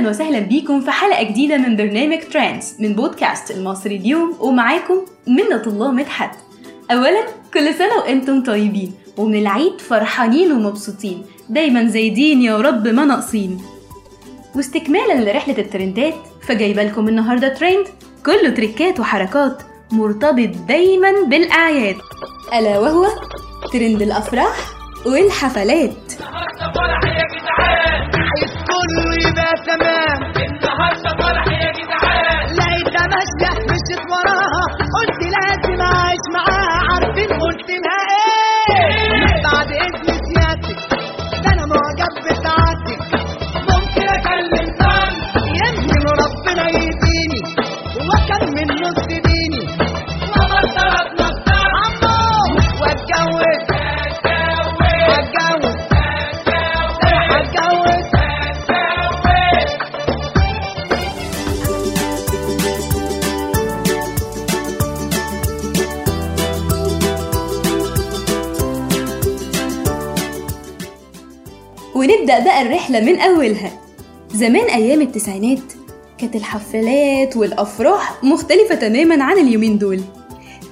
أهلا وسهلا بيكم في حلقة جديدة من برنامج Trends من بودكاست المصري اليوم ومعاكم منة الله مدحت. اولا كل سنة وأنتم طيبين ومن العيد فرحانين ومبسوطين. دايما زايدين يا رب ما ناقصين. واستكمالا لرحلة الترندات فجايبه لكم النهارده ترند. كله تريكات وحركات مرتبط دايما بالأعياد. ألا وهو ترند الأفراح والحفلات. تمام النهارده فرح يا جدعان لقيتها ماشية مشيت وراها قلت لازم أعيش معاها عارفين قلت لها ونبدأ بقى الرحلة من أولها. زمان أيام التسعينات كانت الحفلات والأفراح مختلفة تماما عن اليومين دول.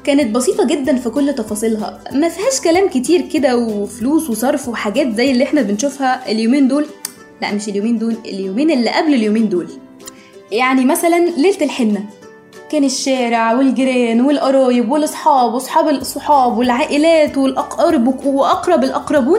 كانت بسيطة جدا في كل تفاصيلها. ما فيهاش كلام كتير كده وفلوس وصرف وحاجات زي اللي إحنا بنشوفها اليومين دول. لا مش اليومين دول اليومين اللي قبل اليومين دول. يعني مثلا ليلة الحنة. كان الشارع والجيران والقرايب والأصحاب وأصحاب الصحاب والعائلات والأقارب وأقرب الأقربون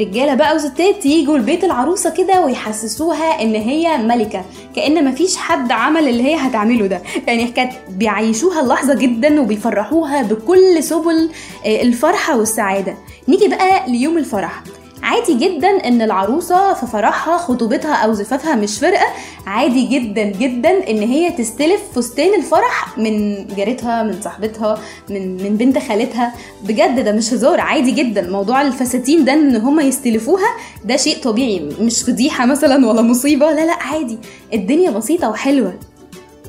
رجالة بقى وستات يجوا لبيت العروسة كده ويحسسوها إن هي ملكة. كأن مفيش حد عمل اللي هي هتعمله ده. يعني كانت بيعيشوها اللحظه جدا وبيفرحوها بكل سبل آه، الفرحة والسعادة. نيجي بقى ليوم الفرح. عادي جدا إن العروسة في فرحها خطوبتها أو زفافها مش فارقة. عادي جدا جدا إن هي تستلف فستان الفرح من جارتها من صاحبتها من من بنت خالتها. بجد ده مش هزار عادي جدا. موضوع الفساتين ده إن هم يستلفوها ده شيء طبيعي مش فضيحة مثلا ولا مصيبة. لا لا عادي. الدنيا بسيطة وحلوة.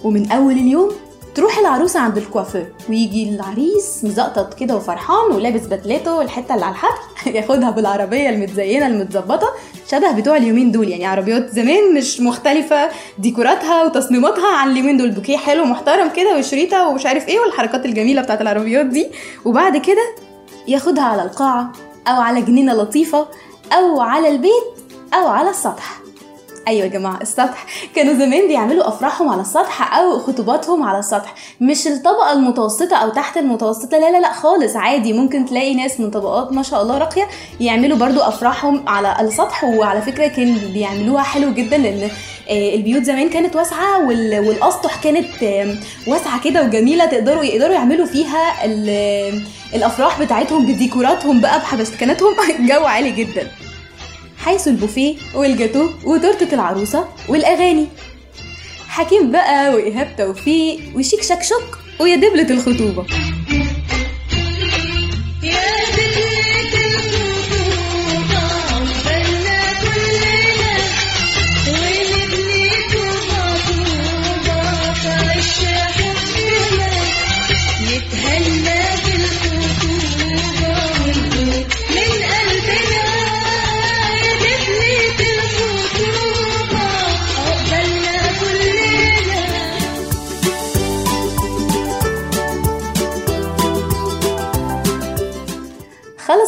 ومن أول اليوم تروح العروسة عند الكوافير ويجي العريس مزقطط كده وفرحان ولابس بدلته والحتة اللي على الحبل ياخدها بالعربية المتزينة المتظبطة شبه بتوع اليومين دول يعني عربيات زمان مش مختلفة ديكوراتها وتصميماتها عن اليومين دول بوكيه حلو محترم كده وشريطة ومش عارف إيه والحركات الجميلة بتاعت العربيات دي. وبعد كده ياخدها على القاعة أو على جنينة لطيفة أو على البيت أو على السطح. أيوه يا جماعة السطح. كانوا زمان بيعملوا أفراحهم على السطح أو خطوباتهم على السطح. مش الطبقة المتوسطة أو تحت المتوسطة لا لا لا خالص عادي. ممكن تلاقي ناس من طبقات ما شاء الله راقية يعملوا برضو أفراحهم على السطح. وعلى فكرة كان بيعملوها حلو جدا لأن آه، البيوت زمان كانت واسعة وال- والأسطح كانت واسعة كده وجميلة. تقدروا يقدروا يعملوا فيها ال- الأفراح بتاعتهم بديكوراتهم بقى بحبشتكناتهم. جو عالي جدا. حيث البوفيه والجاتو وتورتة العروسة والأغاني. حكيم بقى وإيهاب توفيق وشيك شكشك ويا دبلة الخطوبة.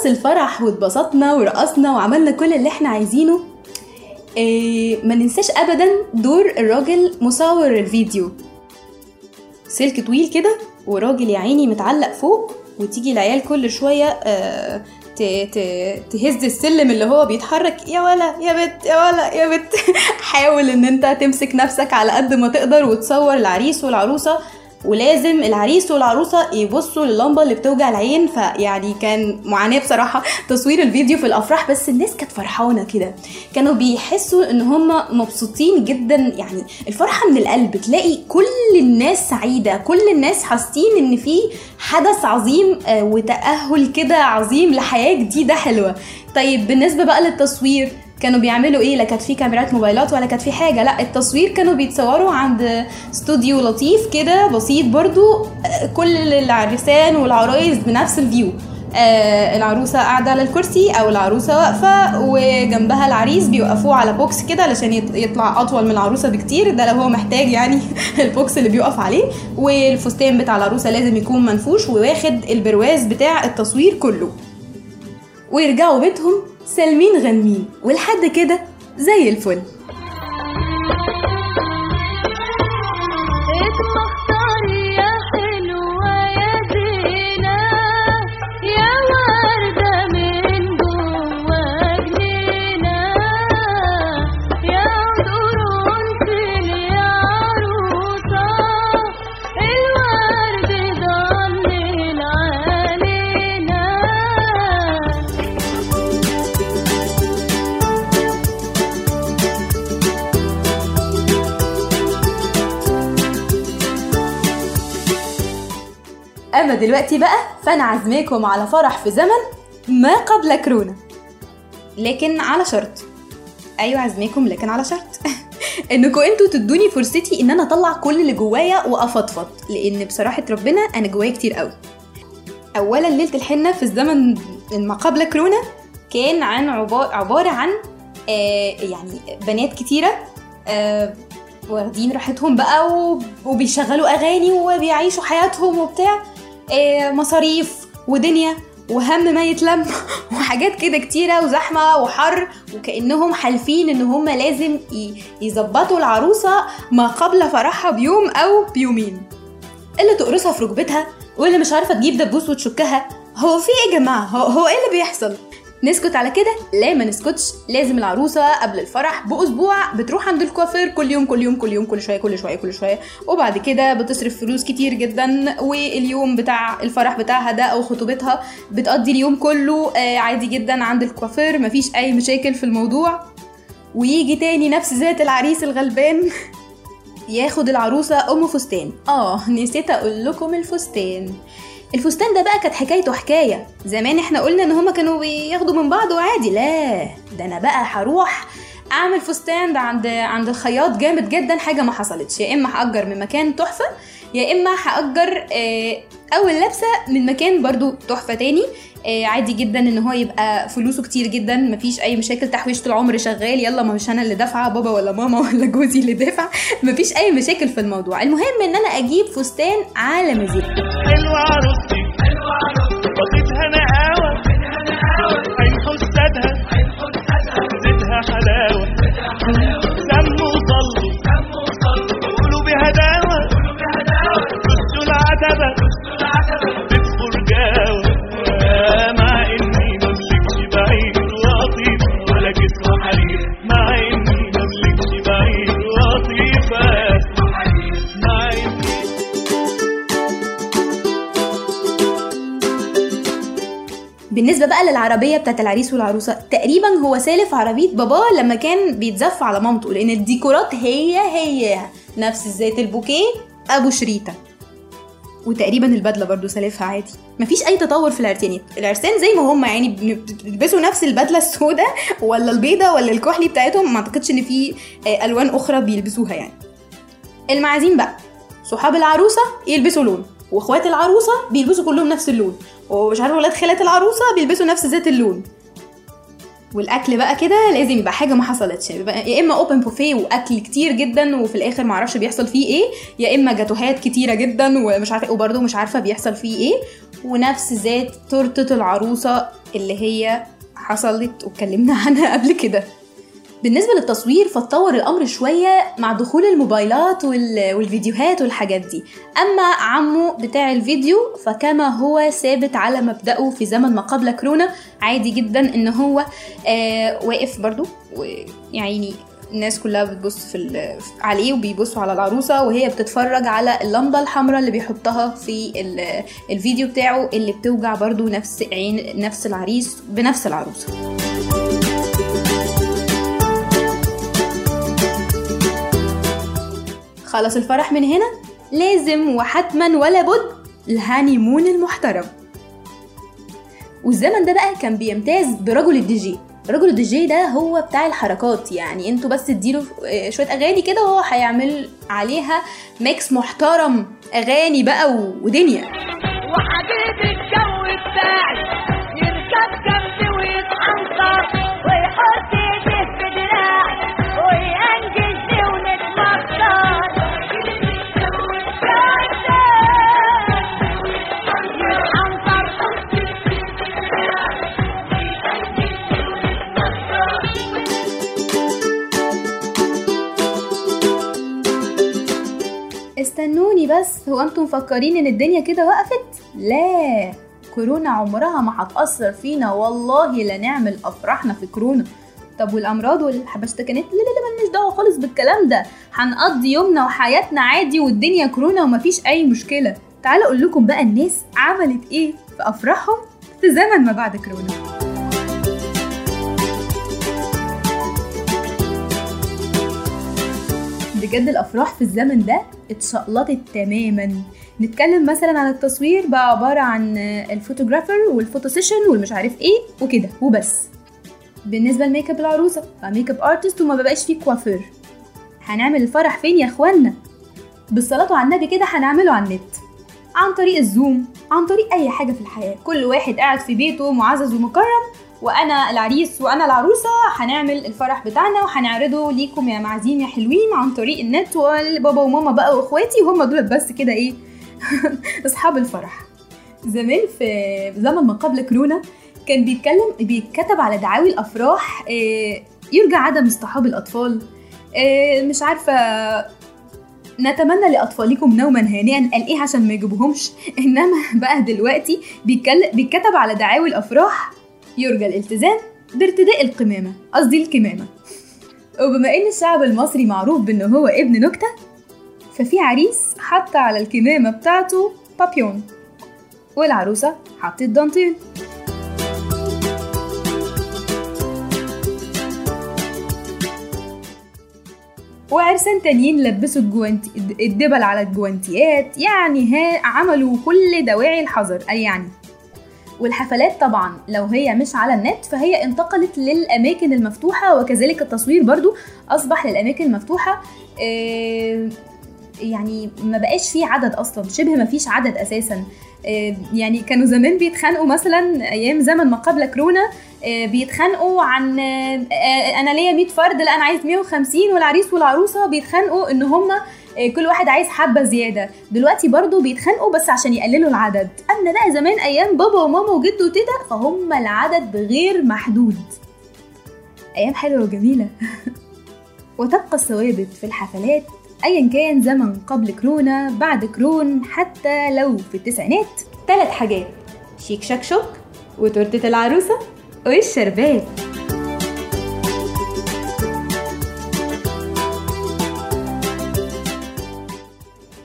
خلص الفرح واتبسطنا ورقصنا وعملنا كل اللي إحنا عايزينه. إيه ما ننساش ابدا دور الراجل مصور الفيديو. سلك طويل كده وراجل يا عيني متعلق فوق وتيجي العيال كل شوية آه تهز السلم اللي هو بيتحرك. يا ولا يا بت يا ولا يا بت. حاول إن أنت تمسك نفسك على قد ما تقدر وتصور العريس والعروسة. ولازم العريس والعروسة يبصوا لللمبه اللي بتوجع العين. فيعني كان معاناة بصراحة تصوير الفيديو في الأفراح بس الناس كانت فرحانة كده. كانوا بيحسوا إن هم مبسوطين جدا. يعني الفرحة من القلب تلاقي كل الناس سعيدة كل الناس حاسين إن في حدث عظيم آه، وتأهل كده عظيم لحياة جديدة حلوة. طيب بالنسبة بقى للتصوير كانوا بيعملوا إيه؟ لا كانت في كاميرات موبايلات ولا كانت في حاجة. لا التصوير كانوا بيتصوروا عند استوديو لطيف كده بسيط برضو كل العرسان والعرايس بنفس ال view. آه العروسة قاعدة على الكرسي أو العروسة واقفة وجنبها العريس بيوقفوه على box كده علشان يط- يطلع أطول من العروسة بكتير. ده لو هو محتاج يعني ال box اللي بيقف عليه. والفستان بتاع العروسة لازم يكون منفوش وواخد البرواز بتاع التصوير كله. ويرجعوا بيتهم سالمين غانمين ولحد كده زي الفل. أما دلوقتي بقى فأنا عازماكم على فرح في زمن ما قبل كورونا. لكن على شرط. أيوة عازماكم لكن على شرط. إنكم أنتوا تدوني فرصتي إن أنا أطلع كل اللي جوايا وأفضفض لأن بصراحة ربنا أنا جوايا كتير قوي. اولا ليلة الحنة في الزمن ما قبل كورونا كان عن عبا- عبارة عن آه يعني بنات كتيرة آه واخدين راحتهم بقى وب- وبيشغلوا أغاني وبيعيشوا حياتهم وبتاع. مصاريف ودنيا وهم ما يتلم وحاجات كده كتيرة وزحمة وحر وكأنهم حالفين إن هم لازم يظبطوا العروسة ما قبل فرحها بيوم أو بيومين. اللي تقرصها في ركبتها واللي مش عارفة تجيب دبوس وتشكها. هو في إيه يا جماعة؟ هو, هو إيه اللي بيحصل؟ نسكت على كده لا ما نسكتش. لازم العروسة قبل الفرح بأسبوع بتروح عند الكوافير كل يوم كل يوم كل يوم كل شوية كل شوية كل شوية. وبعد كده بتصرف فلوس كتير جدا واليوم بتاع الفرح بتاعها ده أو خطوبتها بتقضي اليوم كله آه، عادي جدا عند الكوافير مفيش أي مشاكل في الموضوع. ويجي تاني نفس ذات العريس الغلبان ياخد العروسة أم فستان. آه نسيت أقول لكم الفستان. الفستان ده بقى كانت حكايته حكاية. زمان إحنا قلنا إن هما كانوا بياخدوا من بعض وعادي. لا ده أنا بقى هروح أعمل فستان ده عند عند الخياط جامد جدا. حاجة ما حصلتش. يا إما هأجر من مكان تحفة يا إما هأجر آه، أول لبسة من مكان برضو تحفة تاني. آه، عادي جدا إن هو يبقى فلوسه كتير جدا. مفيش أي مشاكل. تحويشة العمر شغال. يلا ما مش أنا اللي دافعة بابا ولا ماما ولا جوزي اللي دافع. مفيش أي مشاكل في الموضوع. المهم إن أنا أجيب فستان على مزاجي el بالنسبة بقى للعربية بتاعت العريس والعروسة. تقريبا هو سالف عربية باباه لما كان بيتزف على مامته لأن الديكورات هي هي. نفس زيت البوكيه أبو شريطة. وتقريبا البدلة برضو سالفها عادي. مفيش أي تطور في العرسان العرسان زي ما هم يعني بيلبسوا نفس البدلة السوداء ولا البيضة ولا الكحلي بتاعتهم. ما أعتقدش إن في آه، ألوان أخرى بيلبسوها يعني. المعازيم بقى. صحاب العروسة يلبسوا لون. واخوات العروسة بيلبسوا كلهم نفس اللون. ومش عارفة ولاد خالات العروسة بيلبسوا نفس ذات اللون. والأكل بقى كده لازم يبقى حاجة ما حصلتش. يبقى يا إما اوبن بوفيه وأكل كتير جدا وفي الآخر ما أعرفش بيحصل فيه إيه يا إما جاتوهات كتيرة جدا ومش عارفة وبرده مش عارفة بيحصل فيه إيه. ونفس ذات تورتة العروسة اللي هي حصلت واتكلمنا عنها قبل كده. بالنسبة للتصوير فاتطور الأمر شوية مع دخول الموبايلات وال- والفيديوهات والحاجات دي. أما عمو بتاع الفيديو فكما هو ثابت على مبدأه في زمن ما قبل كورونا عادي جدا إن هو آه واقف برضو. ويعني الناس كلها بتبص في عليه وبيبصوا على العروسة وهي بتتفرج على اللمبة الحمراء اللي بيحطها في ال- الفيديو بتاعه اللي بتوجع برضو نفس عين نفس العريس بنفس العروسة. خلص الفرح من هنا لازم وحتما ولا بد ال honeymoon المحترم. والزمن ده بقى كان بيمتاز برجل الدي جي. رجل الدي جي ده هو بتاع الحركات يعني أنتوا بس اديله آه، شوية أغاني كده وهو هيعمل عليها mix محترم أغاني بقى ودنيا. وحبيبي الجو بتاعي. بس هو أنتم مفكرين ان الدنيا كده وقفت؟ لا كورونا عمرها ما هتأثر فينا والله لا نعمل أفراحنا في كورونا. طب والأمراض والحبشتكنات؟ لا لا لا مالناش دعوة خالص بالكلام ده. هنقضي يومنا وحياتنا عادي والدنيا كورونا ومفيش أي مشكلة. تعالوا أقول لكم بقى الناس عملت إيه في أفراحهم في زمن ما بعد كورونا. بجد الافراح في الزمن ده اتشقلطت تماما. نتكلم مثلا عن التصوير بقى عبارة عن ال photographer وال photo session والمش عارف إيه وكده وبس. بالنسبة لميك اب العروسة ف makeup artist وما بقاش فيه كوافير. هنعمل الفرح فين يا اخوانا؟ بالصلاة على النبي كده هنعمله على النت. عن طريق ال Zoom عن طريق أي حاجة في الحياة. كل واحد قاعد في بيته معزز ومكرم وأنا العريس وأنا العروسة هنعمل الفرح بتاعنا وهنعرضه ليكم يا معازيم يا حلوين عن طريق النت والبابا وماما بقى وإخواتي هم دول بس كده إيه؟ أصحاب الفرح. زمان في زمن ما قبل كورونا كان بيتكلم بيتكتب على دعاوي الأفراح إيه، يرجى عدم اصطحاب الأطفال. إيه، مش عارفة نتمنى لأطفالكم نوما هانئا قال إيه عشان ما يجيبوهمش؟ إنما بقى دلوقتي بيتكتب على دعاوي الأفراح يرجى الالتزام بارتداء القمامة قصدي الكمامة. وبما إن الشعب المصري معروف بان هو ابن نكتة ففي عريس حط على الكمامة بتاعته بابيون والعروسة حطت دانتيل. وعرسان تانيين لبسوا الجوانتي الدبل على الجوانتيات يعني ها عملوا كل دواعي الحذر أي يعني والحفلات طبعا لو هي مش على النت فهي انتقلت للأماكن المفتوحة وكذلك التصوير برضو أصبح للأماكن المفتوحة. آه، يعني ما بقاش فيه عدد أصلا شبه ما فيش عدد أساسا. آه، يعني كانوا زمان بيتخانقوا مثلا أيام زمن ما قبل كورونا آه، بيتخانقوا عن أنا ليا 100 فرد لا أنا عايز 150 والعريس والعروسة بيتخانقوا إن آه، كل واحد عايز حبة زيادة. دلوقتي برضو بيتخانقوا بس عشان يقللوا العدد. اما بقى زمان أيام بابا وماما وجد وتيتا فهم العدد غير محدود. أيام حلوة وجميلة. وتبقى الثوابت في الحفلات ايا كان زمن قبل كورونا بعد كرون حتى لو في التسعينات. ثلاث حاجات شيك شاك شوك وتورتة العروسة والشربات.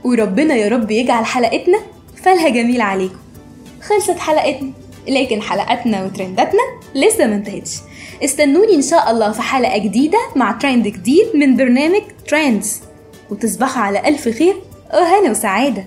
وربنا يا رب يجعل حلقتنا فالها جميل عليكم. خلصت حلقتنا لكن حلقاتنا وترنداتنا لسه ما انتهتش. استنوني إن شاء الله في حلقة جديدة مع ترند جديد من برنامج ترندز. وتصبحوا على ألف خير وهنا وسعادة.